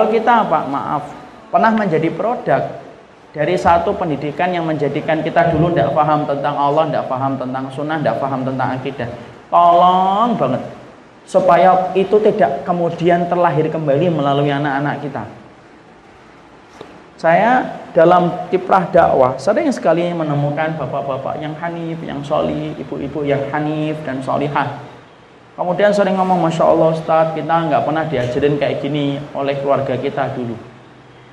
Kalau kita apa? Maaf, pernah menjadi produk dari satu pendidikan yang menjadikan kita dulu tidak paham tentang Allah, tidak paham tentang sunnah, tidak paham tentang akidah. Tolong banget supaya itu tidak kemudian terlahir kembali melalui anak-anak kita. Saya dalam kiprah dakwah sering sekali menemukan bapak-bapak yang hanif, yang soli, ibu-ibu yang hanif dan solihah. Kemudian sering ngomong, Masya Allah Ustaz, kita nggak pernah diajarin kayak gini oleh keluarga kita dulu.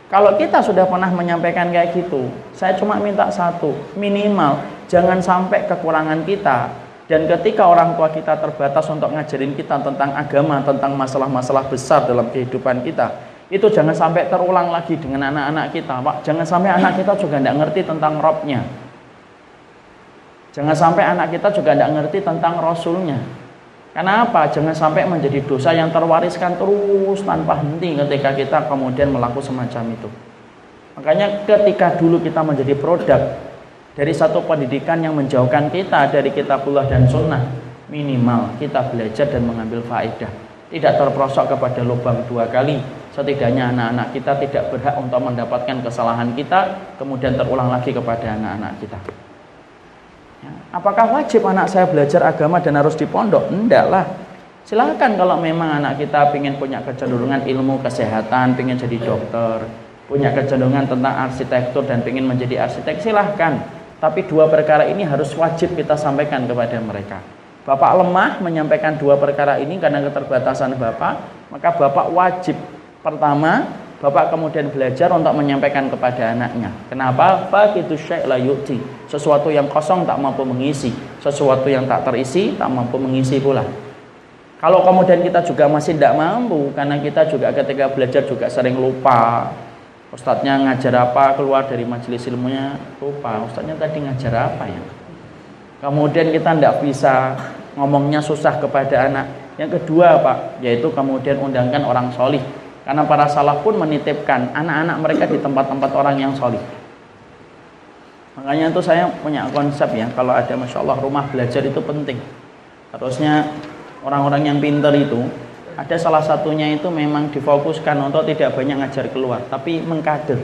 Kalau kita sudah pernah menyampaikan kayak gitu, saya cuma minta satu, minimal jangan sampai kekurangan kita dan ketika orang tua kita terbatas untuk ngajarin kita tentang agama, tentang masalah-masalah besar dalam kehidupan kita, itu jangan sampai terulang lagi dengan anak-anak kita, Pak. Jangan sampai anak kita juga tidak ngerti tentang robnya. Jangan sampai anak kita juga tidak ngerti tentang rasulnya. Karena apa? Jangan sampai menjadi dosa yang terwariskan terus tanpa henti ketika kita kemudian melakukan semacam itu. Makanya ketika dulu kita menjadi produk dari satu pendidikan yang menjauhkan kita dari kitabullah dan sunnah minimal kita belajar dan mengambil faedah tidak terperosok kepada lubang dua kali setidaknya anak-anak kita tidak berhak untuk mendapatkan kesalahan kita kemudian terulang lagi kepada anak-anak kita apakah wajib anak saya belajar agama dan harus di pondok? enggak lah silahkan kalau memang anak kita ingin punya kecenderungan ilmu kesehatan ingin jadi dokter punya kecenderungan tentang arsitektur dan ingin menjadi arsitek silahkan tapi dua perkara ini harus wajib kita sampaikan kepada mereka. Bapak lemah menyampaikan dua perkara ini karena keterbatasan Bapak, maka Bapak wajib pertama Bapak kemudian belajar untuk menyampaikan kepada anaknya. Kenapa? Fakitu syai' la yu'ti. Sesuatu yang kosong tak mampu mengisi, sesuatu yang tak terisi tak mampu mengisi pula. Kalau kemudian kita juga masih tidak mampu karena kita juga ketika belajar juga sering lupa, Ustadznya ngajar apa keluar dari majelis ilmunya lupa Ustadznya tadi ngajar apa ya kemudian kita tidak bisa ngomongnya susah kepada anak yang kedua Pak yaitu kemudian undangkan orang solih karena para salaf pun menitipkan anak-anak mereka di tempat-tempat orang yang solih. Makanya itu saya punya konsep ya kalau ada Masya Allah rumah belajar itu penting. Harusnya orang-orang yang pinter itu ada salah satunya itu memang difokuskan untuk tidak banyak ngajar keluar tapi mengkader.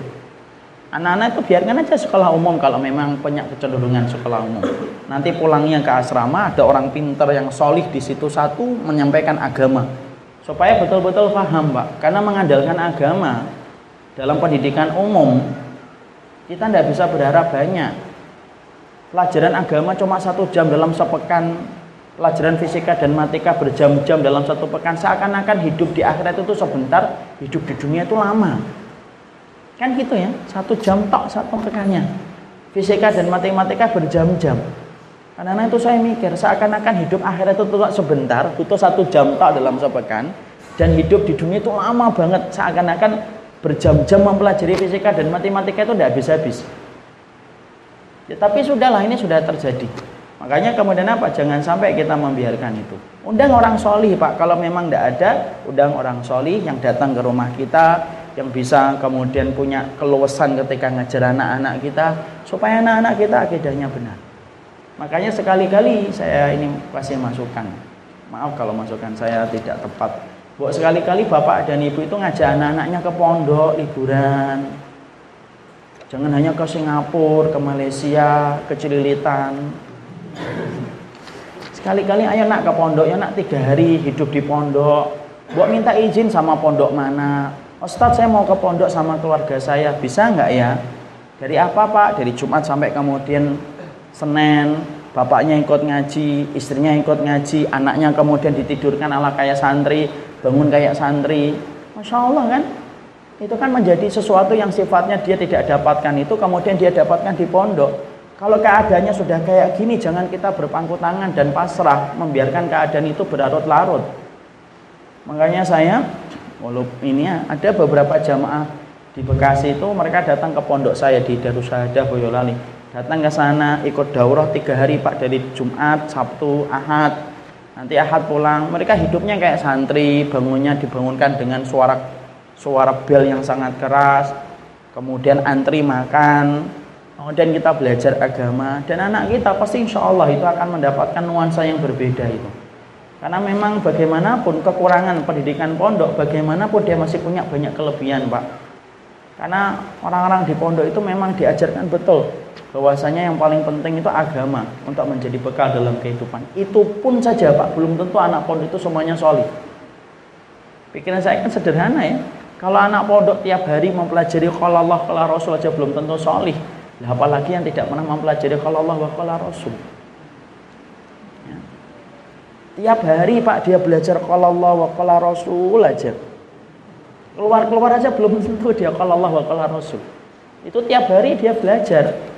Anak-anak itu biarkan aja sekolah umum kalau memang punya kecenderungan sekolah umum. Nanti pulangnya ke asrama ada orang pinter yang solih di situ satu menyampaikan agama supaya betul-betul paham pak. Karena mengandalkan agama dalam pendidikan umum kita tidak bisa berharap banyak. Pelajaran agama cuma satu jam dalam sepekan. Pelajaran fisika dan matematika berjam-jam dalam satu pekan. Seakan-akan hidup di akhirat itu sebentar hidup di dunia itu lama. Kan gitu ya satu jam tok satu pekannya. Fisika dan matematika berjam-jam karena itu saya mikir seakan-akan hidup akhirat itu tuh sebentar butuh satu jam tok dalam sepekan dan hidup di dunia itu lama banget seakan-akan berjam-jam mempelajari fisika dan matematika itu tidak habis-habis ya, tapi sudahlah ini sudah terjadi Makanya kemudian apa? Jangan sampai kita membiarkan itu. Undang orang soli Pak. Kalau memang tidak ada, undang orang soli yang datang ke rumah kita, yang bisa kemudian punya keluasan ketika ngajar anak-anak kita, supaya anak-anak kita akidahnya benar. Makanya sekali-kali saya ini kasih masukan. Maaf kalau masukan saya tidak tepat. Buat sekali-kali bapak dan ibu itu ngajak anak-anaknya ke pondok liburan. Jangan hanya ke Singapura, ke Malaysia, ke Cililitan, Sekali-kali ayo nak ke pondok, ya nak tiga hari hidup di pondok. Buat minta izin sama pondok mana. Ustadz saya mau ke pondok sama keluarga saya, bisa nggak ya? Dari apa pak? Dari Jumat sampai kemudian Senin, bapaknya ikut ngaji, istrinya ikut ngaji, anaknya kemudian ditidurkan ala kayak santri, bangun kayak santri. Masya Allah kan? Itu kan menjadi sesuatu yang sifatnya dia tidak dapatkan itu, kemudian dia dapatkan di pondok. Kalau keadaannya sudah kayak gini, jangan kita berpangku tangan dan pasrah, membiarkan keadaan itu berlarut-larut. Makanya saya, walaupun ini ya, ada beberapa jamaah di Bekasi itu mereka datang ke pondok saya di Darussahadah Boyolali. Datang ke sana ikut daurah tiga hari Pak dari Jumat, Sabtu, Ahad. Nanti Ahad pulang. Mereka hidupnya kayak santri, bangunnya dibangunkan dengan suara suara bel yang sangat keras. Kemudian antri makan, kemudian kita belajar agama dan anak kita pasti insya Allah itu akan mendapatkan nuansa yang berbeda itu Karena memang bagaimanapun kekurangan pendidikan pondok, bagaimanapun dia masih punya banyak kelebihan, Pak. Karena orang-orang di pondok itu memang diajarkan betul bahwasanya yang paling penting itu agama untuk menjadi bekal dalam kehidupan. Itu pun saja, Pak, belum tentu anak pondok itu semuanya solid. Pikiran saya kan sederhana ya. Kalau anak pondok tiap hari mempelajari kalau Allah kalau Rasul aja belum tentu solih. Nah, apalagi yang tidak pernah mempelajari kalau Allah wa Rasul. Tiap hari Pak dia belajar kalau Allah qala Rasul aja. Keluar-keluar aja belum tentu dia kalau Allah qala Rasul. Itu tiap hari dia belajar.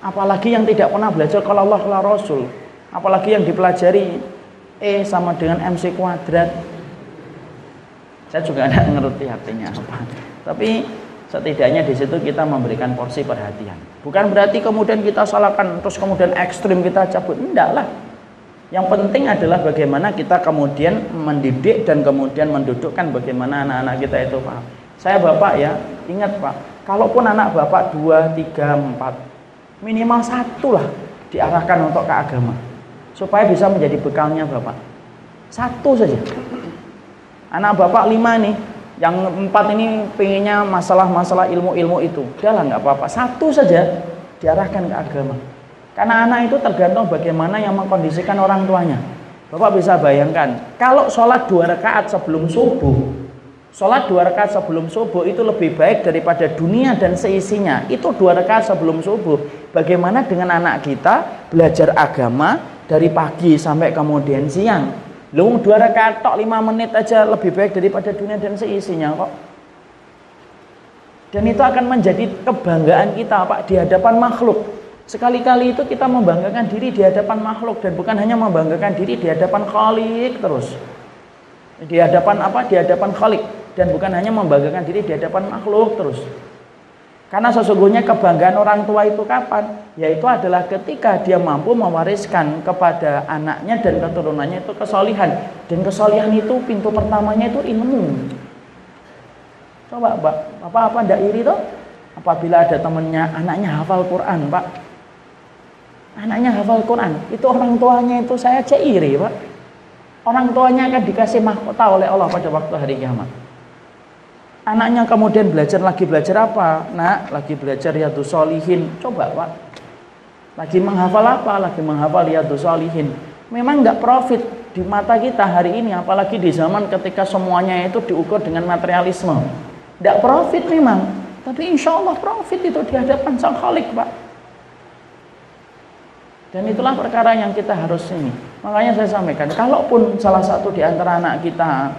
Apalagi yang tidak pernah belajar kalau Allah qala Rasul. Apalagi yang dipelajari E sama dengan MC kuadrat. Saya juga tidak ngerti artinya apa. Tapi setidaknya di situ kita memberikan porsi perhatian. Bukan berarti kemudian kita salahkan terus kemudian ekstrim kita cabut. Enggak lah yang penting adalah bagaimana kita kemudian mendidik dan kemudian mendudukkan bagaimana anak-anak kita itu paham. Saya bapak ya, ingat pak, kalaupun anak bapak dua, tiga, empat, minimal satu lah diarahkan untuk ke agama. Supaya bisa menjadi bekalnya bapak. Satu saja. Anak bapak lima nih, yang empat ini pengennya masalah-masalah ilmu-ilmu itu. Udah nggak apa-apa. Satu saja diarahkan ke agama. Karena anak itu tergantung bagaimana yang mengkondisikan orang tuanya. Bapak bisa bayangkan, kalau sholat dua rakaat sebelum subuh, sholat dua rakaat sebelum subuh itu lebih baik daripada dunia dan seisinya. Itu dua rakaat sebelum subuh. Bagaimana dengan anak kita belajar agama dari pagi sampai kemudian siang? Lu dua rakaat tok lima menit aja lebih baik daripada dunia dan seisinya kok. Dan itu akan menjadi kebanggaan kita Pak di hadapan makhluk. Sekali-kali itu kita membanggakan diri di hadapan makhluk dan bukan hanya membanggakan diri di hadapan Khalik terus. Di hadapan apa? Di hadapan Khalik dan bukan hanya membanggakan diri di hadapan makhluk terus. Karena sesungguhnya kebanggaan orang tua itu kapan? Yaitu adalah ketika dia mampu mewariskan kepada anaknya dan keturunannya itu kesolihan. Dan kesolihan itu pintu pertamanya itu ilmu. Coba, Pak, apa-apa ndak iri toh? Apabila ada temannya, anaknya hafal Quran, Pak Anaknya hafal Quran. Itu orang tuanya itu saya aja iri, Pak. Orang tuanya akan dikasih mahkota oleh Allah pada waktu hari kiamat. Anaknya kemudian belajar lagi belajar apa? Nak, lagi belajar Riyadus Solihin. Coba, Pak. Lagi menghafal apa? Lagi menghafal Riyadus Solihin. Memang nggak profit di mata kita hari ini, apalagi di zaman ketika semuanya itu diukur dengan materialisme. Nggak profit memang, tapi insya Allah profit itu di hadapan Sang Khalik, Pak. Dan itulah perkara yang kita harus ini. Makanya saya sampaikan, kalaupun salah satu di antara anak kita,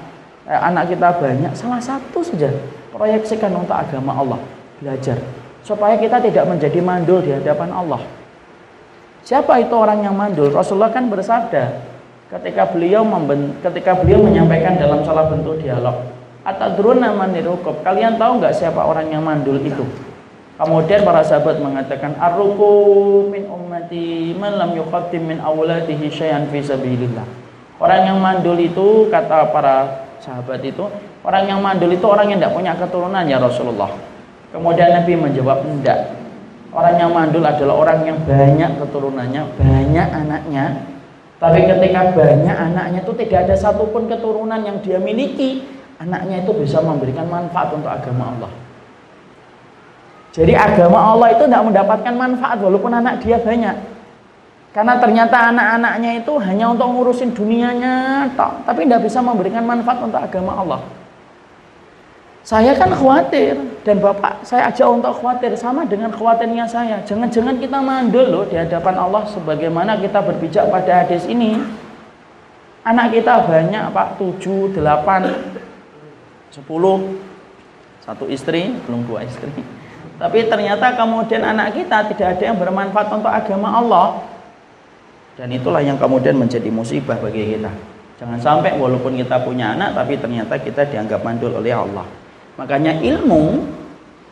eh, anak kita banyak, salah satu saja proyeksikan untuk agama Allah, belajar. Supaya kita tidak menjadi mandul di hadapan Allah. Siapa itu orang yang mandul? Rasulullah kan bersabda ketika beliau memben, ketika beliau menyampaikan dalam salah bentuk dialog. Atadruna manirukub. Kalian tahu nggak siapa orang yang mandul itu? Kemudian para sahabat mengatakan arruku min ummati man lam yuqaddim min awladihi syai'an fi sabilillah. Orang yang mandul itu kata para sahabat itu, orang yang mandul itu orang yang tidak punya keturunan ya Rasulullah. Kemudian Nabi menjawab tidak. Orang yang mandul adalah orang yang banyak keturunannya, banyak anaknya. Tapi ketika banyak anaknya itu tidak ada satupun keturunan yang dia miliki, anaknya itu bisa memberikan manfaat untuk agama Allah. Jadi agama Allah itu tidak mendapatkan manfaat walaupun anak dia banyak. Karena ternyata anak-anaknya itu hanya untuk ngurusin dunianya, tak, tapi tidak bisa memberikan manfaat untuk agama Allah. Saya kan khawatir dan Bapak saya ajak untuk khawatir sama dengan khawatirnya saya. Jangan-jangan kita mandul loh di hadapan Allah sebagaimana kita berpijak pada hadis ini. Anak kita banyak Pak, 7, 8, 10, satu istri, belum dua istri. Tapi ternyata kemudian anak kita tidak ada yang bermanfaat untuk agama Allah. Dan itulah yang kemudian menjadi musibah bagi kita. Jangan sampai walaupun kita punya anak tapi ternyata kita dianggap mandul oleh Allah. Makanya ilmu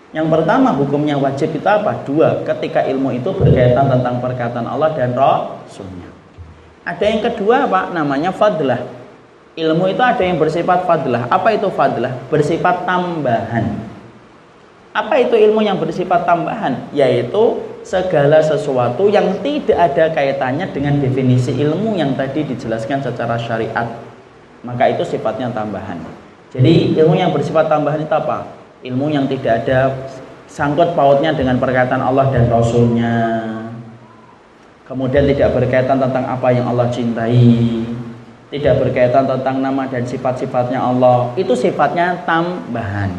yang pertama hukumnya wajib kita apa? Dua, ketika ilmu itu berkaitan tentang perkataan Allah dan Rasulnya. Ada yang kedua Pak, namanya fadlah. Ilmu itu ada yang bersifat fadlah. Apa itu fadlah? Bersifat tambahan. Apa itu ilmu yang bersifat tambahan? Yaitu segala sesuatu yang tidak ada kaitannya dengan definisi ilmu yang tadi dijelaskan secara syariat. Maka itu sifatnya tambahan. Jadi ilmu yang bersifat tambahan itu apa? Ilmu yang tidak ada sangkut pautnya dengan perkataan Allah dan Rasulnya. Kemudian tidak berkaitan tentang apa yang Allah cintai. Tidak berkaitan tentang nama dan sifat-sifatnya Allah. Itu sifatnya tambahan.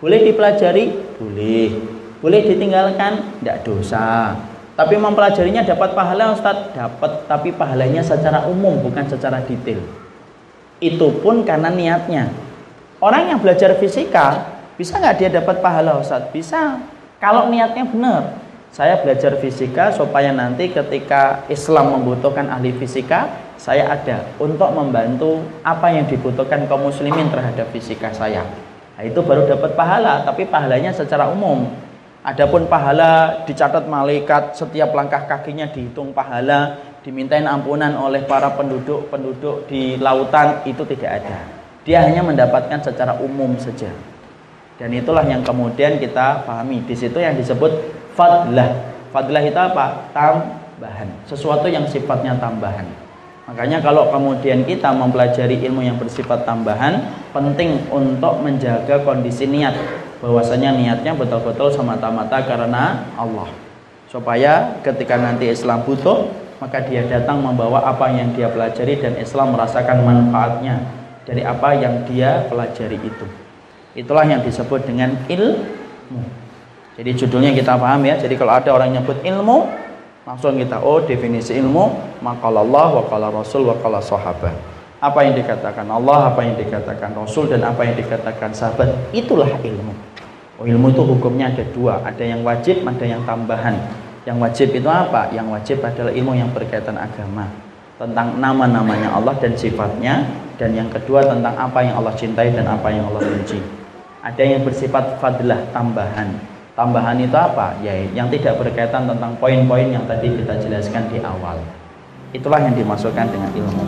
Boleh dipelajari? Boleh boleh ditinggalkan? Tidak dosa. Tapi mempelajarinya dapat pahala Ustaz? Dapat, tapi pahalanya secara umum bukan secara detail. Itu pun karena niatnya. Orang yang belajar fisika, bisa nggak dia dapat pahala Ustaz? Bisa. Kalau niatnya benar. Saya belajar fisika supaya nanti ketika Islam membutuhkan ahli fisika, saya ada untuk membantu apa yang dibutuhkan kaum muslimin terhadap fisika saya. Nah, itu baru dapat pahala, tapi pahalanya secara umum. Adapun pahala dicatat malaikat, setiap langkah kakinya dihitung pahala, dimintain ampunan oleh para penduduk-penduduk di lautan itu tidak ada. Dia hanya mendapatkan secara umum saja. Dan itulah yang kemudian kita pahami. Di situ yang disebut fadlah. Fadlah itu apa? Tambahan. Sesuatu yang sifatnya tambahan. Makanya kalau kemudian kita mempelajari ilmu yang bersifat tambahan, penting untuk menjaga kondisi niat bahwasanya niatnya betul-betul semata-mata karena Allah. Supaya ketika nanti Islam butuh maka dia datang membawa apa yang dia pelajari dan Islam merasakan manfaatnya dari apa yang dia pelajari itu. Itulah yang disebut dengan ilmu. Jadi judulnya kita paham ya. Jadi kalau ada orang nyebut ilmu langsung kita oh definisi ilmu makalallah wa qala rasul wa qala sahabat. Apa yang dikatakan Allah, apa yang dikatakan Rasul dan apa yang dikatakan sahabat, itulah ilmu. Oh, ilmu itu hukumnya ada dua, ada yang wajib, ada yang tambahan. Yang wajib itu apa? Yang wajib adalah ilmu yang berkaitan agama tentang nama-namanya Allah dan sifatnya dan yang kedua tentang apa yang Allah cintai dan apa yang Allah benci. Ada yang bersifat fadlah tambahan. Tambahan itu apa? Ya, yang tidak berkaitan tentang poin-poin yang tadi kita jelaskan di awal. Itulah yang dimasukkan dengan ilmu.